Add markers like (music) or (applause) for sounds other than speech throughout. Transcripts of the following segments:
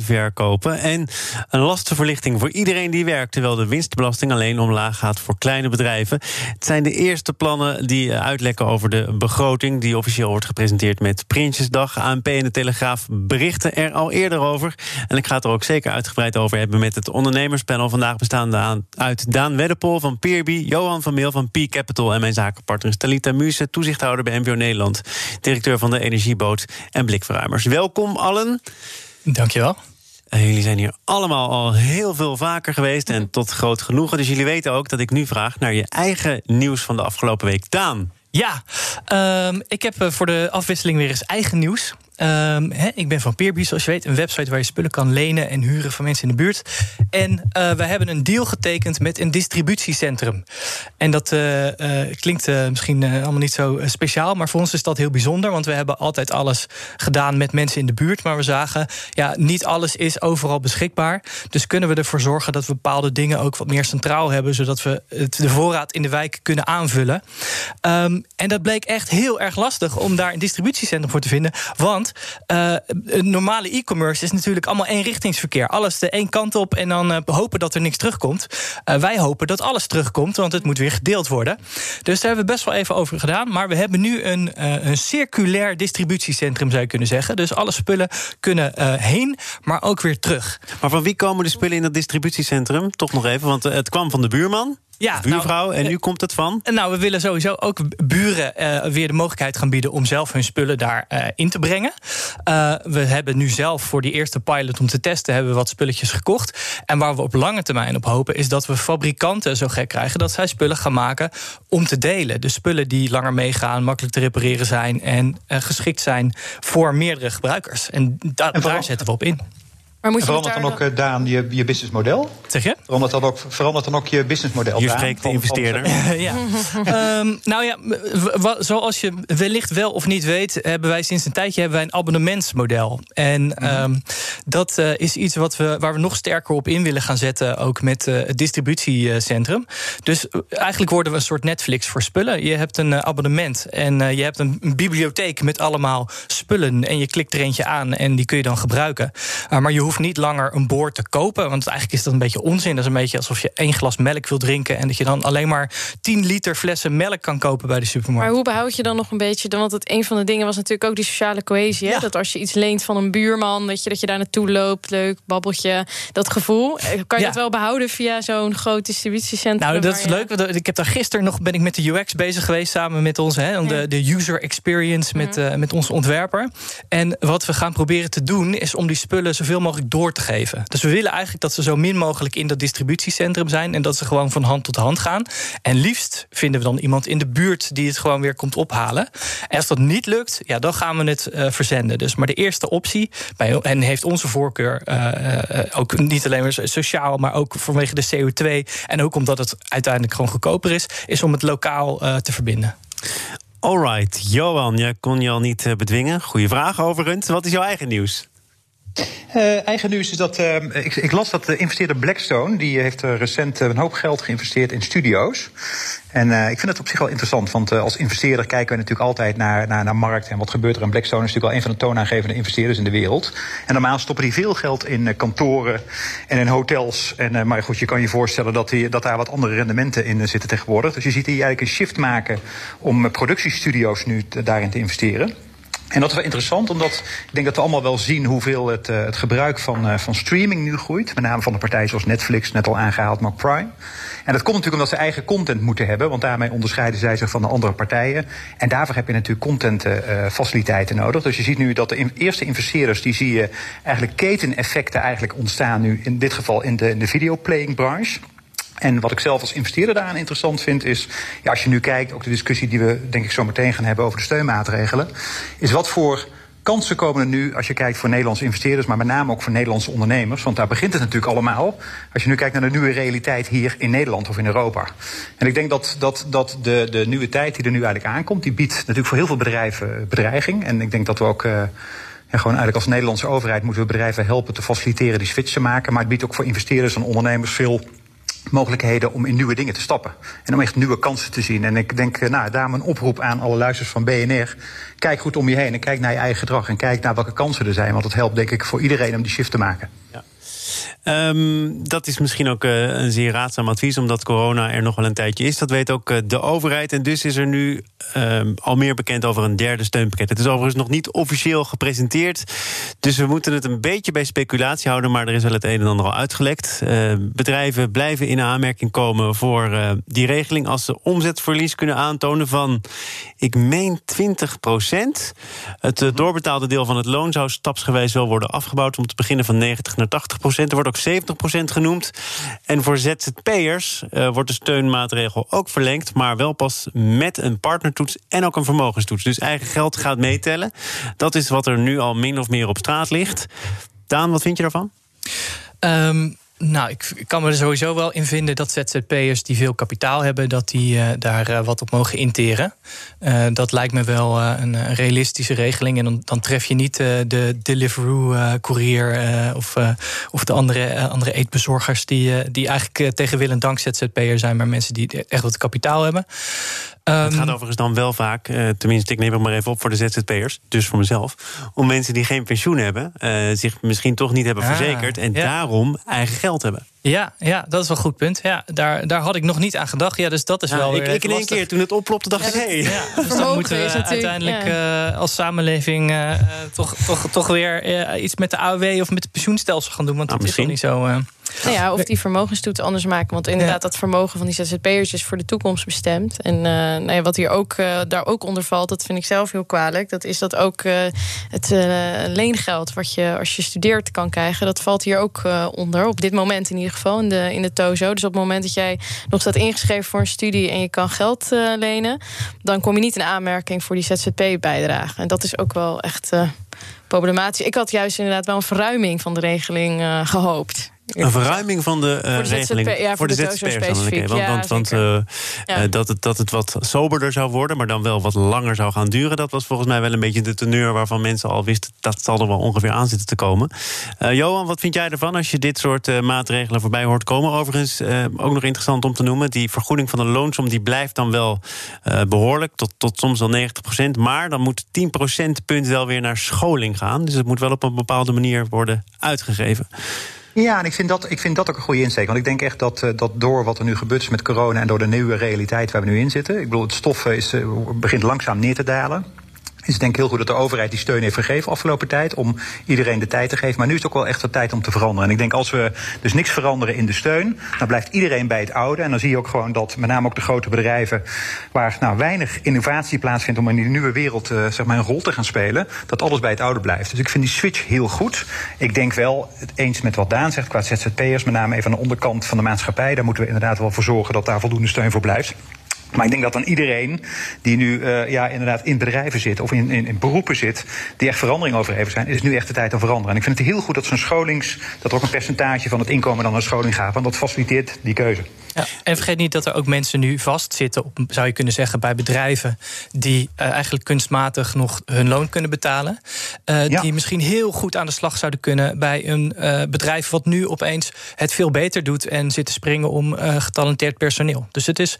verkopen. En een lastenverlichting voor iedereen die werkt, terwijl de winstbelasting alleen omlaag gaat voor kleine bedrijven. Het zijn de eerste plannen die uitlekken over de begroting, die officieel wordt gepresenteerd met Prinsjesdag. ANP en de Telegraaf berichten er al eerder over. En ik ga het er ook zeker uitgebreid over hebben met het ondernemerspanel. Vandaag bestaande uit Daan Weddepol van Peerby, Johan van Meel van P Capital en mijn zakenpartner Talita Muse, toezichthouder bij MVO Nederland, directeur van de Energieboot en Blikverruimers. Welkom allen. Dankjewel. En jullie zijn hier allemaal al heel veel vaker geweest en tot groot genoegen. Dus jullie weten ook dat ik nu vraag naar je eigen nieuws van de afgelopen week. Daan. Ja, uh, ik heb eh, voor de afwisseling weer eens eigen nieuws. Um, ik ben van Peerby, zoals je weet, een website waar je spullen kan lenen en huren van mensen in de buurt. En uh, we hebben een deal getekend met een distributiecentrum. En dat uh, klinkt misschien allemaal niet zo speciaal, maar voor ons is dat heel bijzonder, want we hebben altijd alles gedaan met mensen in de buurt. Maar we zagen, ja, niet alles is overal beschikbaar. Dus kunnen we ervoor zorgen dat we bepaalde dingen ook wat meer centraal hebben, zodat we het, de voorraad in de wijk kunnen aanvullen. Um, en dat bleek echt heel erg lastig om daar een distributiecentrum voor te vinden. Want uh, normale e-commerce is natuurlijk allemaal eenrichtingsverkeer. Alles de één kant op en dan uh, hopen dat er niks terugkomt. Uh, wij hopen dat alles terugkomt, want het moet weer gedeeld worden. Dus daar hebben we best wel even over gedaan. Maar we hebben nu een, een circulair distributiecentrum, zou je kunnen zeggen. Dus alle spullen kunnen heen, maar ook weer terug. Maar van wie komen de spullen in dat distributiecentrum? Toch nog even, want het kwam van de buurman. Ja, buurvrouw, nou, en nu komt het van? Nou, we willen sowieso ook buren uh, weer de mogelijkheid gaan bieden om zelf hun spullen daar uh, in te brengen. Uh, we hebben nu zelf voor die eerste pilot om te testen, hebben we wat spulletjes gekocht. En waar we op lange termijn op hopen, is dat we fabrikanten zo gek krijgen dat zij spullen gaan maken om te delen. Dus spullen die langer meegaan, makkelijk te repareren zijn en geschikt zijn voor meerdere gebruikers. En, da en daar zetten we op in. Maar moet je verandert dan ook, uh, Daan, je, je businessmodel? Zeg je? Verandert dan ook, verandert dan ook je businessmodel? Je spreekt de investeerder. (laughs) ja. um, nou ja, zoals je wellicht wel of niet weet... hebben wij sinds een tijdje hebben wij een abonnementsmodel. En um, dat uh, is iets wat we, waar we nog sterker op in willen gaan zetten... ook met uh, het distributiecentrum. Dus eigenlijk worden we een soort Netflix voor spullen. Je hebt een abonnement en je hebt een, een, bibliotheek met allemaal spullen... en je klikt er eentje aan en die kun je dan gebruiken. maar je hoeft hoeft niet langer een boord te kopen. Want eigenlijk is dat een beetje onzin. Dat is een beetje alsof je één glas melk wil drinken. En dat je dan alleen maar 10 liter flessen melk kan kopen bij de supermarkt. Maar hoe behoud je dan nog een beetje? Want het, een van de dingen was natuurlijk ook die sociale cohesie. Ja. Dat als je iets leent van een buurman, dat je, dat je daar naartoe loopt. Leuk, babbeltje. Dat gevoel. Eh, kan je ja. dat wel behouden via zo'n groot distributiecentrum? Nou, dat is leuk. Ik heb daar gisteren nog ben ik met de UX bezig geweest samen met ons. Hè, de, de user experience met, uh, met onze ontwerper. En wat we gaan proberen te doen, is om die spullen zoveel mogelijk door te geven. Dus we willen eigenlijk dat ze zo min mogelijk in dat distributiecentrum zijn en dat ze gewoon van hand tot hand gaan. En liefst vinden we dan iemand in de buurt die het gewoon weer komt ophalen. En als dat niet lukt, ja, dan gaan we het uh, verzenden. Dus maar de eerste optie, bij, en heeft onze voorkeur uh, uh, ook niet alleen maar sociaal, maar ook vanwege de CO2 en ook omdat het uiteindelijk gewoon goedkoper is, is om het lokaal te verbinden. Alright, Johan, jij kon je al niet bedwingen. Goeie vraag overigens. Wat is jouw eigen nieuws? Uh, eigen nieuws is dat. Uh, ik, ik, las dat de investeerder Blackstone. die heeft uh, recent een hoop geld geïnvesteerd in studio's. En ik vind het op zich wel interessant. Want als investeerder kijken we natuurlijk altijd naar, naar, naar markt. en wat gebeurt er. En Blackstone is natuurlijk wel een van de toonaangevende investeerders in de wereld. En normaal stoppen die veel geld in kantoren en in hotels. En, maar goed, je kan je voorstellen dat, die, dat daar wat andere rendementen in zitten tegenwoordig. Dus je ziet hier eigenlijk een shift maken om productiestudio's nu daarin te investeren. En dat is wel interessant, omdat ik denk dat we allemaal wel zien hoeveel het, uh, het gebruik van, uh, van streaming nu groeit. Met name van de partijen zoals Netflix, net al aangehaald, maar Prime. En dat komt natuurlijk omdat ze eigen content moeten hebben, want daarmee onderscheiden zij zich van de andere partijen. En daarvoor heb je natuurlijk contentfaciliteiten uh, nodig. Dus je ziet nu dat de in, eerste investeerders, die zie je eigenlijk keteneffecten eigenlijk ontstaan nu, in dit geval in de, in de videoplaying branche. En wat ik zelf als investeerder daaraan interessant vind, is ja, als je nu kijkt, ook de discussie die we denk ik zo meteen gaan hebben over de steunmaatregelen, is wat voor kansen komen er nu als je kijkt voor Nederlandse investeerders, maar met name ook voor Nederlandse ondernemers. Want daar begint het natuurlijk allemaal. Als je nu kijkt naar de nieuwe realiteit hier in Nederland of in Europa. En ik denk dat, dat, dat de, de nieuwe tijd die er nu eigenlijk aankomt, die biedt natuurlijk voor heel veel bedrijven bedreiging. En ik denk dat we ook. Uh, gewoon eigenlijk als Nederlandse overheid moeten we bedrijven helpen te faciliteren die switch te maken. Maar het biedt ook voor investeerders en ondernemers veel mogelijkheden om in nieuwe dingen te stappen. En om echt nieuwe kansen te zien. En ik denk, nou, daarom een oproep aan alle luisters van BNR. Kijk goed om je heen en kijk naar je eigen gedrag. En kijk naar welke kansen er zijn. Want het helpt denk ik voor iedereen om die shift te maken. Ja. Um, dat is misschien ook uh, een zeer raadzaam advies, omdat corona er nog wel een tijdje is. Dat weet ook uh, de overheid. En dus is er nu um, al meer bekend over een derde steunpakket. Het is overigens nog niet officieel gepresenteerd. Dus we moeten het een beetje bij speculatie houden. Maar er is wel het een en ander al uitgelekt. Uh, bedrijven blijven in aanmerking komen voor die regeling als ze omzetverlies kunnen aantonen van, ik meen 20 procent. Het doorbetaalde deel van het loon zou stapsgewijs wel worden afgebouwd om te beginnen van 90 naar 80 procent. Er wordt ook 70% genoemd. En voor ZZP'ers uh, wordt de steunmaatregel ook verlengd, maar wel pas met een partnertoets en ook een vermogenstoets. Dus eigen geld gaat meetellen. Dat is wat er nu al min of meer op straat ligt. Daan, wat vind je daarvan? Um, nou, ik kan me er sowieso wel in vinden dat ZZP'ers die veel kapitaal hebben, dat die uh, daar uh, wat op mogen interen. Uh, dat lijkt me wel een, realistische regeling. En dan, dan tref je niet de Deliveroo-courier of, of de andere, andere eetbezorgers die, die eigenlijk tegen wil en dank ZZP'er zijn, maar mensen die echt wat kapitaal hebben. Um, het gaat overigens dan wel vaak, tenminste, ik neem het maar even op voor de ZZP'ers, dus voor mezelf, om mensen die geen pensioen hebben, zich misschien toch niet hebben ah, verzekerd en ja. daarom eigen geld hebben. Ja, ja, dat is wel een goed punt. Ja, daar, daar had ik nog niet aan gedacht. Ja, dus dat is wel. Ik, ik in één keer toen het oplopte, dacht ik: hé. Hey. Ja, dus dan (laughs) moeten we uiteindelijk uh, als samenleving uh, toch, toch, toch weer uh, iets met de AOW of met het pensioenstelsel gaan doen. Want nou, dat misschien. is toch niet zo. Nou ja, of die vermogenstoets anders maken. Want inderdaad, dat vermogen van die ZZP'ers is voor de toekomst bestemd. En uh, nou ja, wat hier ook, uh, daar ook onder valt, dat vind ik zelf heel kwalijk. Dat is dat ook uh, het leengeld wat je als je studeert kan krijgen. Dat valt hier ook onder. Op dit moment in ieder geval, in de, in de TOZO. Dus op het moment dat jij nog staat ingeschreven voor een studie en je kan geld lenen, dan kom je niet in aanmerking voor die ZZP-bijdrage. En dat is ook wel echt problematisch. Ik had juist inderdaad wel een verruiming van de regeling gehoopt. Een verruiming van de uh, regeling ja, voor, voor de, de ZZP'ers. Want, want, want uh, ja. dat, het, dat het wat soberder zou worden, maar dan wel wat langer zou gaan duren. Dat was volgens mij wel een beetje de teneur waarvan mensen al wisten dat zal er wel ongeveer aan zitten te komen. Johan, wat vind jij ervan als je dit soort maatregelen voorbij hoort komen? Overigens, ook nog interessant om te noemen, die vergoeding van de loonsom die blijft dan wel behoorlijk, tot, tot soms wel 90% Maar dan moet 10 procentpunt wel weer naar scholing gaan. Dus het moet wel op een bepaalde manier worden uitgegeven. Ja, en ik vind, dat, ik vind dat ook een goede insteek. Want ik denk echt dat, uh, dat door wat er nu gebeurt is met corona en door de nieuwe realiteit waar we nu in zitten. Ik bedoel, het stof is, uh, begint langzaam neer te dalen is denk ik heel goed dat de overheid die steun heeft gegeven afgelopen tijd. Om iedereen de tijd te geven. Maar nu is het ook wel echt de tijd om te veranderen. En ik denk als we dus niks veranderen in de steun. Dan blijft iedereen bij het oude. En dan zie je ook gewoon dat met name ook de grote bedrijven. Waar nou, weinig innovatie plaatsvindt om in die nieuwe wereld uh, zeg maar een rol te gaan spelen. Dat alles bij het oude blijft. Dus ik vind die switch heel goed. Ik denk wel het eens met wat Daan zegt qua ZZP'ers. Met name even aan de onderkant van de maatschappij. Daar moeten we inderdaad wel voor zorgen dat daar voldoende steun voor blijft. Maar ik denk dat dan iedereen die nu uh, ja, inderdaad in bedrijven zit of in, in, beroepen zit, die echt verandering over heeft zijn, is nu echt de tijd om veranderen. En ik vind het heel goed dat zo'n scholings, dat er ook een percentage van het inkomen dan naar scholing gaat, want dat faciliteert die keuze. Ja, en vergeet niet dat er ook mensen nu vastzitten, op, zou je kunnen zeggen, bij bedrijven die uh, eigenlijk kunstmatig nog hun loon kunnen betalen. Uh, ja. Die misschien heel goed aan de slag zouden kunnen bij een uh, bedrijf wat nu opeens het veel beter doet en zit te springen om getalenteerd personeel. Dus het is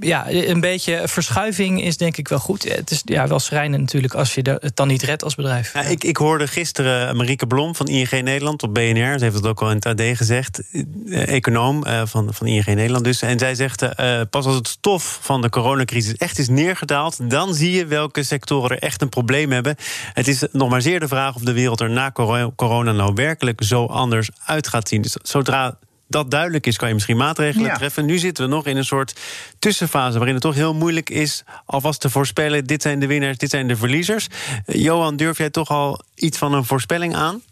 ja, een beetje verschuiving is denk ik wel goed. Het is ja, wel schrijnend natuurlijk als je het dan niet redt als bedrijf. Ja, ik, ik hoorde gisteren Marieke Blom van ING Nederland op BNR. Ze heeft het ook al in het AD gezegd. Econoom van, van ING Nederland dus. En zij zegt, uh, pas als het stof van de coronacrisis echt is neergedaald... dan zie je welke sectoren er echt een probleem hebben. Het is nog maar zeer de vraag of de wereld er na corona nou werkelijk zo anders uit gaat zien. Dus zodra dat duidelijk is, kan je misschien maatregelen ja. treffen. Nu zitten we nog in een soort tussenfase waarin het toch heel moeilijk is alvast te voorspellen: dit zijn de winnaars, dit zijn de verliezers. Johan, durf jij toch al iets van een voorspelling aan?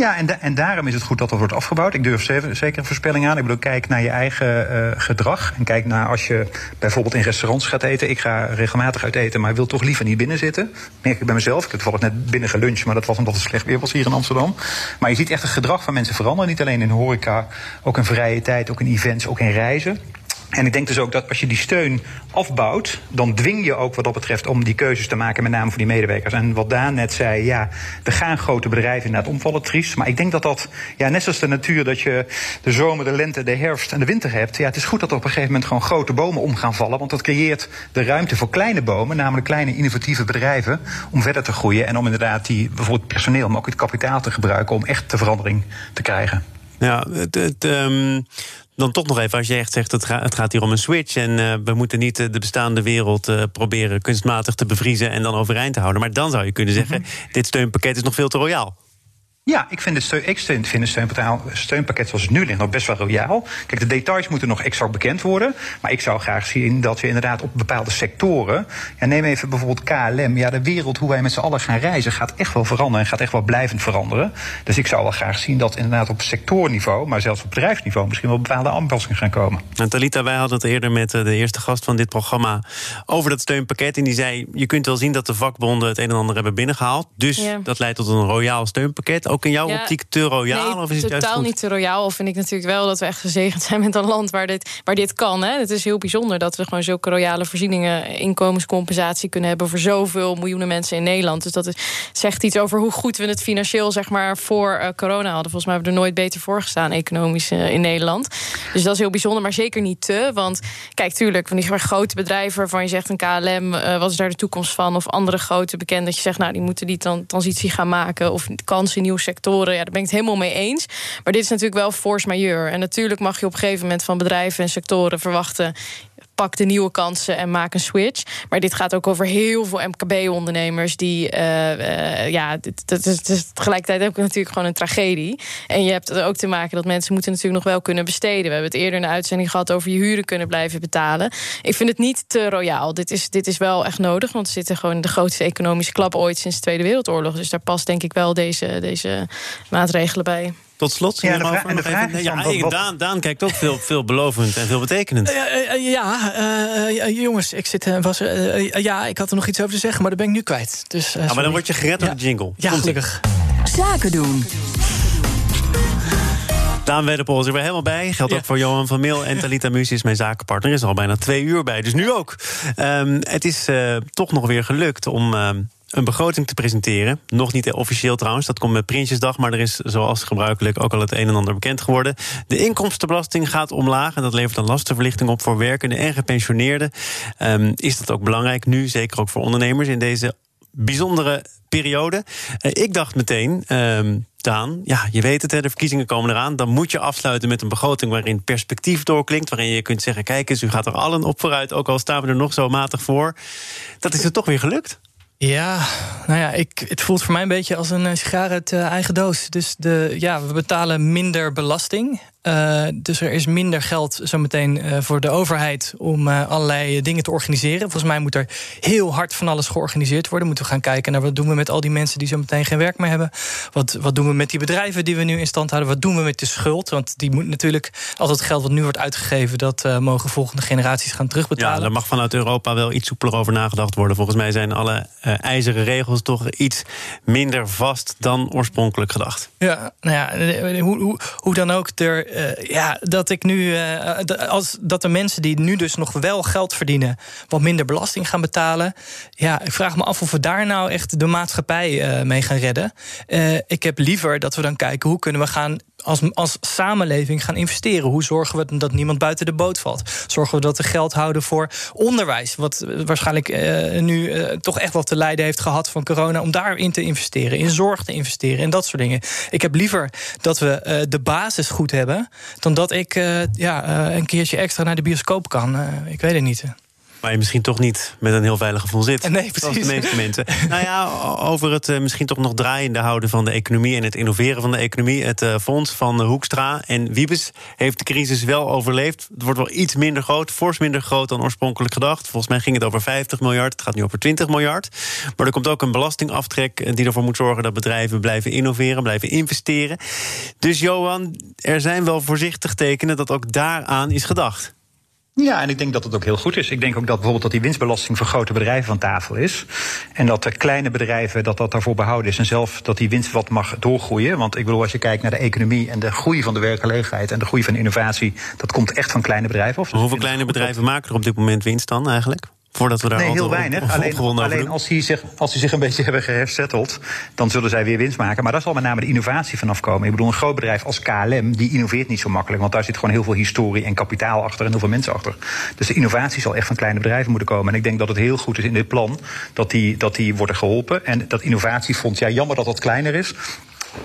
Ja, en, en daarom is het goed dat dat wordt afgebouwd. Ik durf zeker een voorspelling aan. Ik bedoel, kijk naar je eigen uh, gedrag. En kijk naar als je bijvoorbeeld in restaurants gaat eten. Ik ga regelmatig uit eten, maar wil toch liever niet binnen zitten. Merk ik bij mezelf. Ik heb toevallig net binnen geluncht, maar dat was omdat het slecht weer was hier in Amsterdam. Maar je ziet echt het gedrag van mensen veranderen. Niet alleen in horeca, ook in vrije tijd, ook in events, ook in reizen. En ik denk dus ook dat als je die steun afbouwt, dan dwing je ook wat dat betreft om die keuzes te maken, met name voor die medewerkers. En wat Daan net zei, ja, we gaan grote bedrijven inderdaad omvallen, triest. Maar ik denk dat dat, ja, net zoals de natuur, dat je de zomer, de lente, de herfst en de winter hebt. Ja, het is goed dat er op een gegeven moment gewoon grote bomen om gaan vallen. Want dat creëert de ruimte voor kleine bomen, namelijk kleine innovatieve bedrijven, om verder te groeien. En om inderdaad die, bijvoorbeeld personeel, maar ook het kapitaal te gebruiken om echt de verandering te krijgen. Ja, het, het, um, dan toch nog even, als je echt zegt het, gaat, het gaat hier om een switch en uh, we moeten niet de bestaande wereld uh, proberen kunstmatig te bevriezen en dan overeind te houden. Maar dan zou je kunnen zeggen: mm -hmm. dit steunpakket is nog veel te royaal. Ja, ik vind het, steun, ik vind het steunpakket zoals het nu ligt nog best wel royaal. Kijk, de details moeten nog exact bekend worden. Maar ik zou graag zien dat we inderdaad op bepaalde sectoren. Ja, neem even bijvoorbeeld KLM. Ja, de wereld, hoe wij met z'n allen gaan reizen, gaat echt wel veranderen en gaat echt wel blijvend veranderen. Dus ik zou wel graag zien dat inderdaad op sectorniveau, maar zelfs op bedrijfsniveau, misschien wel bepaalde aanpassingen gaan komen. En Talita, wij hadden het eerder met eh, de eerste gast van dit programma over dat steunpakket. En die zei: Je kunt wel zien dat de vakbonden het een en ander hebben binnengehaald. Dus ja. dat leidt tot een royaal steunpakket. Ook in jouw ja, optiek te royaal? Nee, of is het totaal juist niet te royaal. Of vind ik natuurlijk wel dat we echt gezegend zijn met een land waar dit, waar dit kan. Hè. Het is heel bijzonder dat we gewoon zulke royale voorzieningen, inkomenscompensatie kunnen hebben voor zoveel miljoenen mensen in Nederland. Dus dat is, zegt iets over hoe goed we het financieel zeg maar, voor uh, corona hadden. Volgens mij hebben we er nooit beter voor gestaan, economisch uh, in Nederland. Dus dat is heel bijzonder, maar zeker niet te. Want kijk, tuurlijk, van die grote bedrijven waarvan je zegt een KLM, uh, wat is daar de toekomst van? Of andere grote bekenden dat je zegt, nou, die moeten die dan transitie gaan maken. Of kansen in nieuwe sectoren ja, daar ben ik het helemaal mee eens. Maar dit is natuurlijk wel force majeure. En natuurlijk mag je op een gegeven moment van bedrijven en sectoren verwachten pak de nieuwe kansen en maak een switch. Maar dit gaat ook over heel veel MKB-ondernemers die, uh, uh, ja, dat is, is tegelijkertijd ook natuurlijk gewoon een tragedie. En je hebt ook te maken dat mensen moeten natuurlijk nog wel kunnen besteden. We hebben het eerder in de uitzending gehad over je huren kunnen blijven betalen. Ik vind het niet te royaal. Dit is, dit is wel echt nodig, want we zitten gewoon in de grootste economische klap ooit sinds de Tweede Wereldoorlog. Dus daar past denk ik wel deze, deze maatregelen bij. Tot slot, ja, de vraag, en de vraag even, ja, ja, Daan, Daan kijkt ook veel, veelbelovend en veel betekenend. Uh, ja, uh, jongens, ik zit, was, ja, ik had er nog iets over te zeggen, maar dat ben ik nu kwijt. Dus, ja, maar dan word je gered door de jingle. Ja, Komt gelukkig. Zaken doen. Daan Wedderpol is er weer helemaal bij. Geldt ook voor Johan van Meel. En Talita Muus is mijn zakenpartner. Is er al bijna twee uur bij, dus nu ook. Um, het is uh, toch nog weer gelukt om... Uh, een begroting te presenteren. Nog niet officieel trouwens, dat komt met Prinsjesdag... maar er is zoals gebruikelijk ook al het een en ander bekend geworden. De inkomstenbelasting gaat omlaag... en dat levert een lastenverlichting op voor werkenden en gepensioneerden. Um, is dat ook belangrijk nu, zeker ook voor ondernemers... in deze bijzondere periode. Uh, ik dacht meteen... Um, Daan, ja, je weet het, hè, de verkiezingen komen eraan. Dan moet je afsluiten met een begroting waarin perspectief doorklinkt. Waarin je kunt zeggen: kijk eens, u gaat er allen op vooruit. Ook al staan we er nog zo matig voor. Dat is er toch weer gelukt. Ja, nou ja, ik, het voelt voor mij een beetje als een sigaar uit uh, eigen doos. Dus de, ja, we betalen minder belasting. Uh, dus er is minder geld zometeen uh, voor de overheid om uh, allerlei dingen te organiseren. Volgens mij moet er heel hard van alles georganiseerd worden. Moeten we gaan kijken naar wat doen we met al die mensen die zometeen geen werk meer hebben. Wat, wat doen we met die bedrijven die we nu in stand houden? Wat doen we met de schuld? Want die moet natuurlijk, al het geld wat nu wordt uitgegeven, dat mogen volgende generaties gaan terugbetalen. Ja, daar mag vanuit Europa wel iets soepeler over nagedacht worden. Volgens mij zijn alle ijzeren regels toch iets minder vast dan oorspronkelijk gedacht. Ja, nou ja, hoe, hoe, hoe dan ook, er uh, ja, dat ik nu. Uh, als, dat de mensen die nu dus nog wel geld verdienen. wat minder belasting gaan betalen. Ja, ik vraag me af of we daar nou echt de maatschappij mee gaan redden. ik heb liever dat we dan kijken hoe kunnen we gaan als, als samenleving gaan investeren? Hoe zorgen we dat niemand buiten de boot valt? Zorgen we dat we geld houden voor onderwijs? Wat waarschijnlijk uh, nu uh, toch echt wel te lijden heeft gehad van corona. Om daarin te investeren, in zorg te investeren en dat soort dingen. Ik heb liever dat we de basis goed hebben. dan dat ik ja, een keertje extra naar de bioscoop kan. ik weet het niet. Waar je misschien toch niet met een heel veilig gevoel zit. Nee, precies. de meeste mensen. nou ja, over het uh, misschien toch nog draaiende houden van de economie en het innoveren van de economie. Het uh, fonds van Hoekstra en Wiebes heeft de crisis wel overleefd. Het wordt wel iets minder groot, fors minder groot dan oorspronkelijk gedacht. Volgens mij ging het over 50 miljard, het gaat nu over 20 miljard. Maar er komt ook een belastingaftrek die ervoor moet zorgen dat bedrijven blijven innoveren, blijven investeren. Dus Johan, er zijn wel voorzichtig tekenen dat ook daaraan is gedacht. Ja, en ik denk dat het ook heel goed is. Ik denk ook dat bijvoorbeeld dat die winstbelasting voor grote bedrijven van tafel is. En dat de kleine bedrijven dat dat daarvoor behouden is. En zelf dat die winst wat mag doorgroeien. Want ik bedoel, als je kijkt naar de economie en de groei van de werkgelegenheid en de groei van innovatie, dat komt echt van kleine bedrijven. Of hoeveel kleine bedrijven maken er op dit moment winst dan eigenlijk? Voordat we daar nee, heel weinig. alleen, alleen als, die zich, als die zich een beetje (laughs) hebben gehersetteld, dan zullen zij weer winst maken. Maar daar zal met name de innovatie vanaf komen. Ik bedoel, een groot bedrijf als KLM, die innoveert niet zo makkelijk. Want daar zit gewoon heel veel historie en kapitaal achter en heel veel mensen achter. Dus de innovatie zal echt van kleine bedrijven moeten komen. En ik denk dat het heel goed is in dit plan dat die, dat die worden geholpen. En dat innovatiefonds, ja, jammer dat dat kleiner is.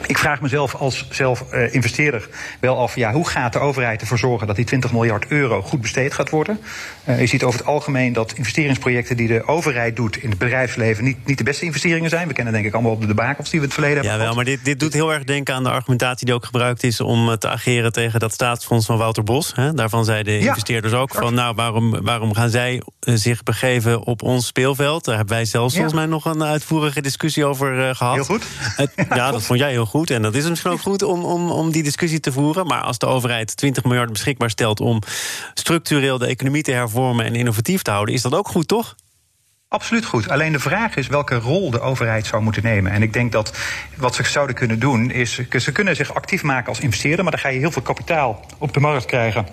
Ik vraag mezelf als zelf uh, investeerder wel af, ja, hoe gaat de overheid ervoor zorgen dat die 20 miljard euro goed besteed gaat worden? Uh, je ziet over het algemeen dat investeringsprojecten die de overheid doet in het bedrijfsleven niet, niet de beste investeringen zijn. We kennen denk ik allemaal op de debakels die we het verleden hebben. Ja, wel, maar dit, dit doet heel erg denken aan de argumentatie die ook gebruikt is om eh, te ageren tegen dat staatsfonds van Wouter Bos. Hè? Daarvan zeiden de investeerders ook van, nou, waarom, waarom gaan zij zich begeven op ons speelveld? Daar hebben wij zelfs ja. volgens mij nog een uitvoerige discussie over gehad. Heel goed. ja, dat vond jij heel goed. En dat is misschien ook goed om, om, om die discussie te voeren. Maar als de overheid 20 miljard beschikbaar stelt om structureel de economie te hervormen en innovatief te houden, is dat ook goed, toch? Absoluut goed. Alleen de vraag is welke rol de overheid zou moeten nemen. En ik denk dat wat ze zouden kunnen doen is. Ze kunnen zich actief maken als investeerder, maar dan ga je heel veel kapitaal op de markt krijgen.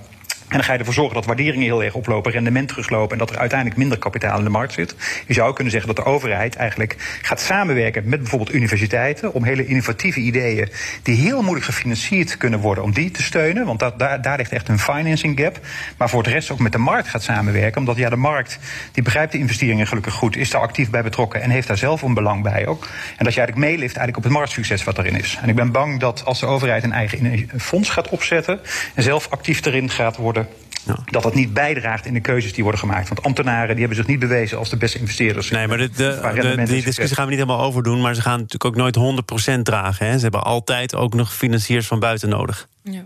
En dan ga je ervoor zorgen dat waarderingen heel erg oplopen, rendement teruglopen en dat er uiteindelijk minder kapitaal in de markt zit. Je zou kunnen zeggen dat de overheid eigenlijk gaat samenwerken met bijvoorbeeld universiteiten om hele innovatieve ideeën die heel moeilijk gefinancierd kunnen worden, om die te steunen. Want dat, daar, daar ligt echt een financing gap. Maar voor het rest ook met de markt gaat samenwerken. Omdat ja, de markt die begrijpt de investeringen gelukkig goed, is daar actief bij betrokken en heeft daar zelf een belang bij ook. En dat je eigenlijk meelift eigenlijk op het marktsucces wat erin is. En ik ben bang dat als de overheid een eigen fonds gaat opzetten en zelf actief erin gaat worden ja. Dat dat niet bijdraagt in de keuzes die worden gemaakt. Want ambtenaren die hebben zich niet bewezen als de beste investeerders. Nee, maar de, de, die discussie gaan we niet helemaal overdoen. Maar ze gaan natuurlijk ook nooit 100% dragen. Hè. Ze hebben altijd ook nog financiers van buiten nodig. Ja.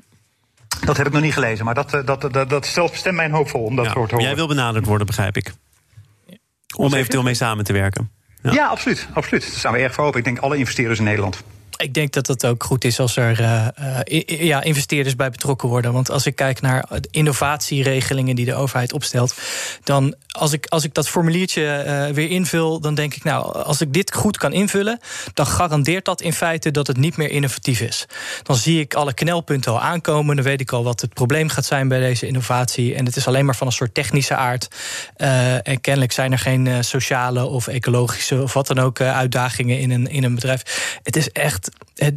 Dat heb ik nog niet gelezen, maar dat, dat, dat, dat stelt bestemd mijn hoopvol om dat ja, te horen. Jij wil benaderd worden, begrijp ik. Om eventueel mee samen te werken. Ja, ja absoluut, absoluut. Daar staan we erg voor open. Ik denk alle investeerders in Nederland. Ik denk dat het ook goed is als er uh, ja, investeerders bij betrokken worden. Want als ik kijk naar innovatieregelingen die de overheid opstelt, dan als ik, als ik dat formuliertje uh, weer invul, dan denk ik, nou, als ik dit goed kan invullen, dan garandeert dat in feite dat het niet meer innovatief is. Dan zie ik alle knelpunten al aankomen, dan weet ik al wat het probleem gaat zijn bij deze innovatie. En het is alleen maar van een soort technische aard. En kennelijk zijn er geen sociale of ecologische of wat dan ook uitdagingen in een, in een bedrijf. Het is echt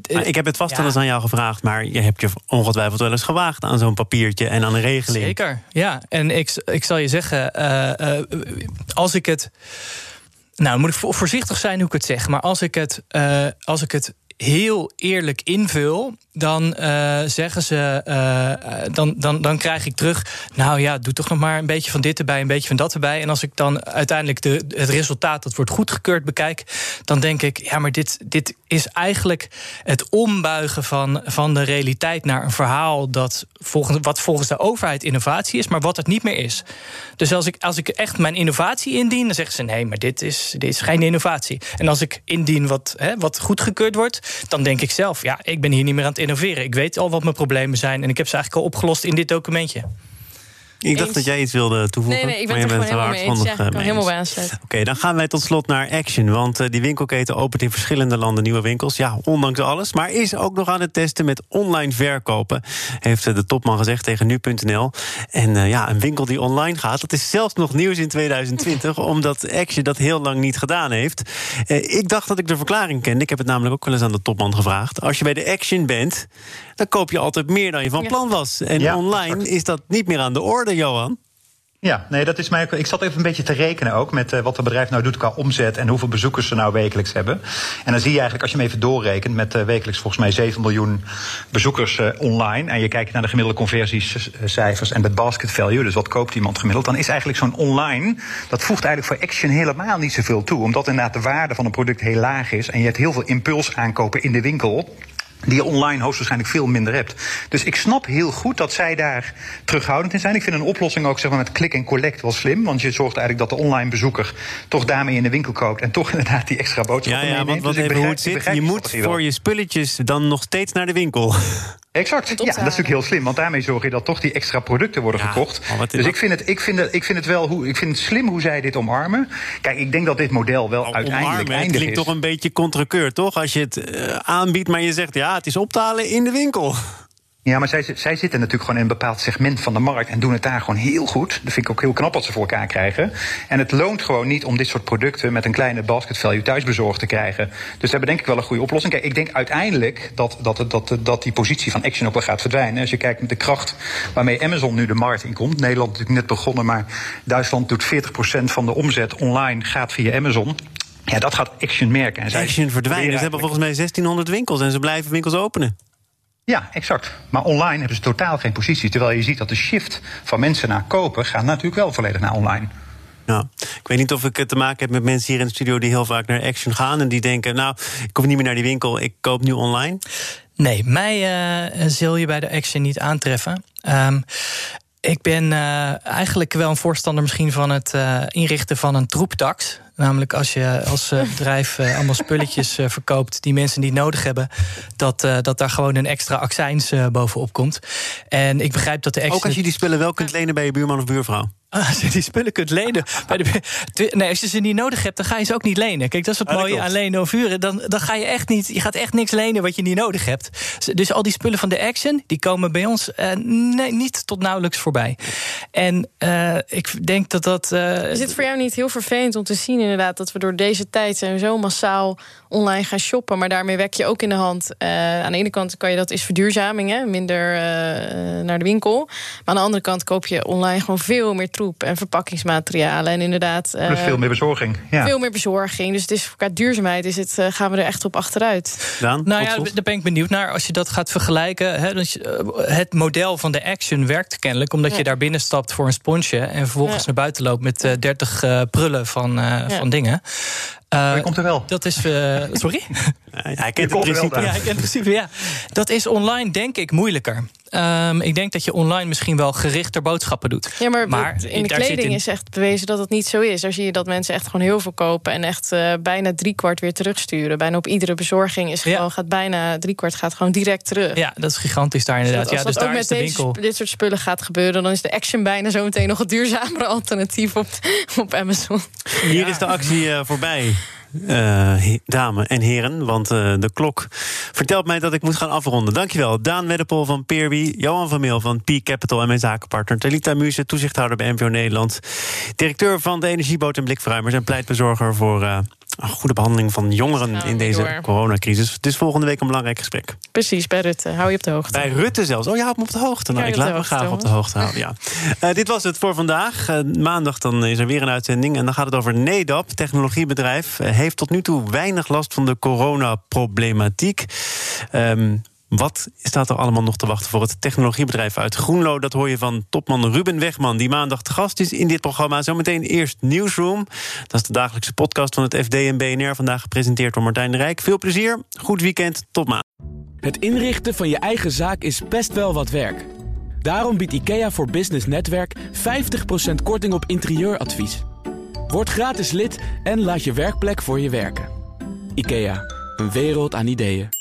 ik heb het vast wel eens aan jou gevraagd, maar je hebt je ongetwijfeld wel eens gewaagd aan zo'n papiertje en aan een regeling. Zeker, ja. En ik, ik zal je zeggen, uh, uh, als ik het. Nou, moet ik voorzichtig zijn hoe ik het zeg. Maar als ik het, uh, als ik het heel eerlijk invul, dan uh, zeggen ze, uh, dan, dan, dan krijg ik terug. Nou ja, doe toch nog maar een beetje van dit erbij, een beetje van dat erbij. En als ik dan uiteindelijk de, het resultaat dat wordt goedgekeurd bekijk, dan denk ik, ja, maar dit, dit is eigenlijk het ombuigen van, van de realiteit naar een verhaal dat volgens, wat volgens de overheid innovatie is, maar wat het niet meer is. Dus als ik, als ik echt mijn innovatie indien, dan zeggen ze nee, maar dit is, dit is geen innovatie. En als ik indien wat, hè, wat goedgekeurd wordt, dan denk ik zelf, ja, ik ben hier niet meer aan het innoveren. Ik weet al wat mijn problemen zijn en ik heb ze eigenlijk al opgelost in dit documentje. Ik dacht dat jij iets wilde toevoegen. Nee, nee ik ben het er helemaal mee eens. Ja, ik kan helemaal bij aansluiten. Oké, dan gaan wij tot slot naar Action. Want uh, die winkelketen opent in verschillende landen nieuwe winkels. Ja, ondanks alles. Maar is ook nog aan het testen met online verkopen. Heeft uh, de topman gezegd tegen nu.nl. En uh, ja, een winkel die online gaat, dat is zelfs nog nieuws in 2020. (laughs) omdat Action dat heel lang niet gedaan heeft. ik dacht dat ik de verklaring kende. Ik heb het namelijk ook wel eens aan de topman gevraagd. Als je bij de Action bent, dan koop je altijd meer dan je van plan was. En ja, online is dat niet meer aan de orde. Johan? Ja, nee, dat is mij ook. Ik zat even een beetje te rekenen ook met uh, wat het bedrijf nou doet qua omzet en hoeveel bezoekers ze nou wekelijks hebben. En dan zie je eigenlijk, als je hem even doorrekent, met uh, wekelijks volgens mij 7 miljoen bezoekers uh, online. En je kijkt naar de gemiddelde conversiecijfers en het basket value, dus wat koopt iemand gemiddeld, dan is eigenlijk zo'n online, dat voegt eigenlijk voor Action helemaal niet zoveel toe. Omdat inderdaad de waarde van een product heel laag is en je hebt heel veel impuls aankopen in de winkel die je online hoogstwaarschijnlijk veel minder hebt. Dus ik snap heel goed dat zij daar terughoudend in zijn. Ik vind een oplossing ook zeg maar, met click en collect wel slim. Want je zorgt eigenlijk dat de online bezoeker toch daarmee in de winkel koopt. En toch (laughs) inderdaad die extra boodschappen Ja, ja want dus even hoe het zit. Je moet voor je spulletjes dan nog steeds naar de winkel. (laughs) Exact. Ja, dat is natuurlijk heel slim. Want daarmee zorg je dat toch die extra producten worden gekocht. Dus ik vind, het, ik, vind het, ik vind het wel hoe, ik vind het slim hoe zij dit omarmen. Kijk, ik denk dat dit model wel oh, uiteindelijk omarmen, Het klinkt toch een beetje contrekeur, toch? Als je het uh, aanbiedt, maar je zegt ja, het is op te halen in de winkel. Ja, maar zij, zij zitten natuurlijk gewoon in een bepaald segment van de markt en doen het daar gewoon heel goed. Dat vind ik ook heel knap wat ze voor elkaar krijgen. En het loont gewoon niet om dit soort producten met een kleine basket value thuis bezorgd te krijgen. Dus we hebben denk ik wel een goede oplossing. Kijk, ik denk uiteindelijk dat, dat, dat, dat die positie van Action ook wel gaat verdwijnen. Als je kijkt met de kracht waarmee Amazon nu de markt in komt. Nederland natuurlijk net begonnen, maar Duitsland doet 40% van de omzet online gaat via Amazon. Ja, dat gaat Action merken. En Action verdwijnen. Ze hebben volgens mij 1600 winkels en ze blijven winkels openen. Ja, exact. Maar online hebben ze totaal geen positie. Terwijl je ziet dat de shift van mensen naar kopen gaat natuurlijk wel volledig naar online. Nou, ik weet niet of ik te maken heb met mensen hier in de studio die heel vaak naar Action gaan en die denken: Nou, ik hoef niet meer naar die winkel, ik koop nu online. Nee, mij uh, zul je bij de Action niet aantreffen. Um, ik ben uh, eigenlijk wel een voorstander misschien van het uh, inrichten van een troeptax. Namelijk als je als eh, bedrijf uh, allemaal spulletjes uh, verkoopt die mensen niet nodig hebben, dat, dat daar gewoon een extra accijns bovenop komt. En ik begrijp dat de Ook als je die spullen wel kunt lenen bij je buurman of buurvrouw. (laughs) Als je die spullen kunt lenen. Bij de, nee, als je ze niet nodig hebt, dan ga je ze ook niet lenen. Kijk, dat is het mooie aan lenen of huren. Dan, dan ga je echt niet. Je gaat echt niks lenen wat je niet nodig hebt. Dus al die spullen van de Action, die komen bij ons uh, nee, niet tot nauwelijks voorbij. En uh, ik denk dat dat. Uh, is het voor jou niet heel vervelend om te zien, inderdaad, dat we door deze tijd zijn zo massaal online gaan shoppen. Maar daarmee wek je ook in de hand. aan de ene kant kan je dat is verduurzaming, hè, minder naar de winkel. Maar aan de andere kant koop je online gewoon veel meer en verpakkingsmaterialen. En inderdaad. Plus veel meer bezorging. Ja. Veel meer bezorging. Dus het is, qua duurzaamheid is het, uh, gaan we er echt op achteruit. Dan, nou ja, daar ben ik benieuwd naar. Als je dat gaat vergelijken. Hè, dus, het model van de Action werkt kennelijk. Omdat je daar binnen stapt voor een sponsje. En vervolgens naar buiten loopt met uh, 30 prullen van, van dingen. Uh, komt er wel. Dat is. Uh, sorry? (laughs) hij kent het principe. Ja, hij kent het principe. Ja. Dat is online, denk ik, moeilijker. Um, ik denk dat je online misschien wel gerichter boodschappen doet. Ja, maar, maar in de kleding in... is echt bewezen dat het niet zo is. Daar zie je dat mensen echt gewoon heel veel kopen en echt uh, bijna driekwart weer terugsturen. Bijna op iedere bezorging is gewoon, gaat bijna driekwart gaat gewoon direct terug. Ja, dat is gigantisch daar inderdaad. Dus ja, dus daar is de winkel. dit soort spullen gaat gebeuren, dan is de Action bijna zo meteen nog een duurzamere (laughs) alternatief op, op Amazon. Hier is de actie uh, voorbij. Uh, dames en heren, want uh, de klok vertelt mij dat ik moet gaan afronden. Dankjewel, Daan Weddepol van Peerby, Johan van Meel van P Capital en mijn zakenpartner Talita Muse, toezichthouder bij MVO Nederland, directeur van de Energieboot en Blikverruimers en pleitbezorger voor uh, goede behandeling van jongeren in deze coronacrisis. Het is volgende week een belangrijk gesprek. Precies, bij Rutte. Hou je op de hoogte. Bij Rutte zelfs. Oh, je houdt me op de hoogte. Nou, ik laat me graag op de hoogte houden. Ja. Uh, dit was het voor vandaag. Uh, maandag dan is er weer een uitzending. En dan gaat het over NEDAP, technologiebedrijf. Uh, heeft tot nu toe weinig last van de coronaproblematiek. Um, wat staat er allemaal nog te wachten voor het technologiebedrijf uit Groenlo? Dat hoor je van topman Ruben Wegman, die maandag te gast is in dit programma. Zometeen eerst Newsroom. Dat is de dagelijkse podcast van het FD en BNR. Vandaag gepresenteerd door Martijn de Rijk. Veel plezier, goed weekend, tot maandag. Het inrichten van je eigen zaak is best wel wat werk. Daarom biedt IKEA voor Business Netwerk 50% korting op interieuradvies. Word gratis lid en laat je werkplek voor je werken. IKEA, een wereld aan ideeën.